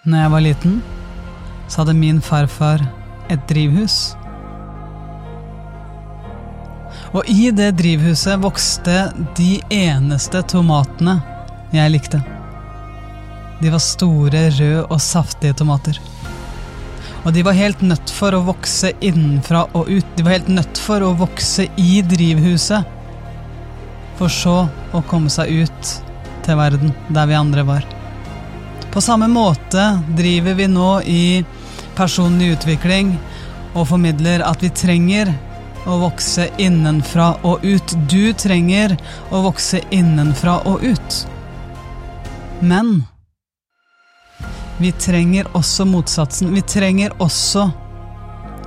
Når jeg var liten, så hadde min farfar et drivhus. Og i det drivhuset vokste de eneste tomatene jeg likte. De var store, røde og saftige tomater. Og de var helt nødt for å vokse innenfra og ut. De var helt nødt for å vokse i drivhuset. For så å komme seg ut til verden, der vi andre var. På samme måte driver vi nå i personlig utvikling og formidler at vi trenger å vokse innenfra og ut. Du trenger å vokse innenfra og ut. Men vi trenger også motsatsen. Vi trenger også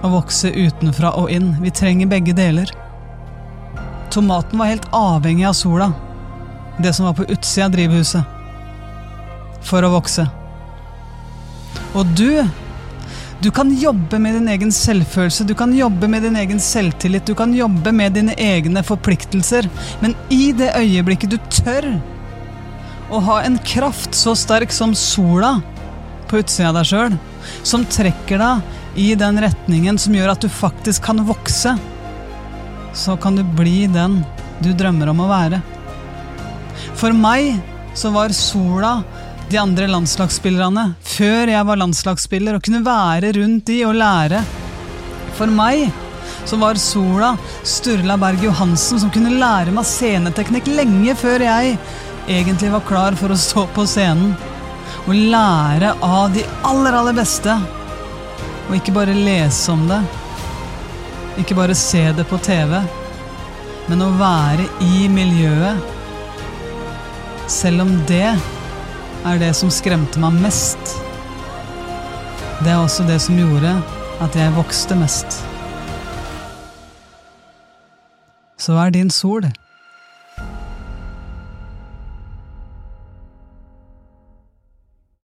å vokse utenfra og inn. Vi trenger begge deler. Tomaten var helt avhengig av sola, det som var på utsida av drivhuset, for å vokse. Og du, du kan jobbe med din egen selvfølelse, du kan jobbe med din egen selvtillit, du kan jobbe med dine egne forpliktelser, men i det øyeblikket du tør å ha en kraft så sterk som sola på utsida av deg sjøl, som trekker deg i den retningen som gjør at du faktisk kan vokse, så kan du bli den du drømmer om å være. For meg så var sola de andre landslagsspillerne før jeg var landslagsspiller, og kunne være rundt de og lære. For meg så var sola Sturla Berg Johansen, som kunne lære meg sceneteknikk lenge før jeg egentlig var klar for å stå på scenen. Og lære av de aller, aller beste. Og ikke bare lese om det. Ikke bare se det på TV. Men å være i miljøet. Selv om det er det som skremte meg mest. Det er også det som gjorde at jeg vokste mest. Så er din sol.